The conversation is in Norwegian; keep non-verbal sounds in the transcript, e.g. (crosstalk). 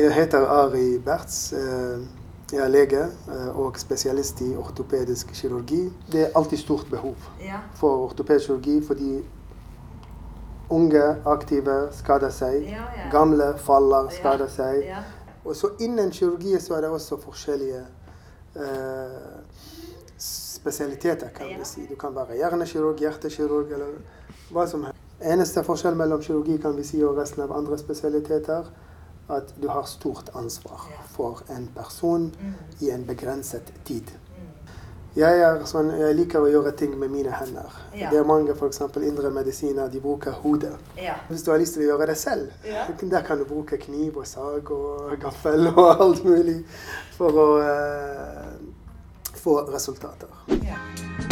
Jeg heter Ari Bertz. Jeg er lege og spesialist i ortopedisk kirurgi. Det er alltid stort behov for ortopedisk kirurgi fordi unge aktive skader seg. Gamle faller, skader seg. Og så innen kirurgi så er det også forskjellige eh, spesialiteter, kan vi si. Du kan være hjernekirurg, hjertekirurg eller hva som helst. Eneste forskjell mellom kirurgi kan vi si, og resten av andre spesialiteter, at du har stort ansvar for en person i en begrenset tid. Jeg, sånn, jeg liker å gjøre ting med mine hender. Det er mange f.eks. indremedisiner de bruker hodet. Hvis du har lyst til å gjøre det selv, der kan du bruke kniv og sag og gaffel og (laughs) alt mulig for å uh, få resultater.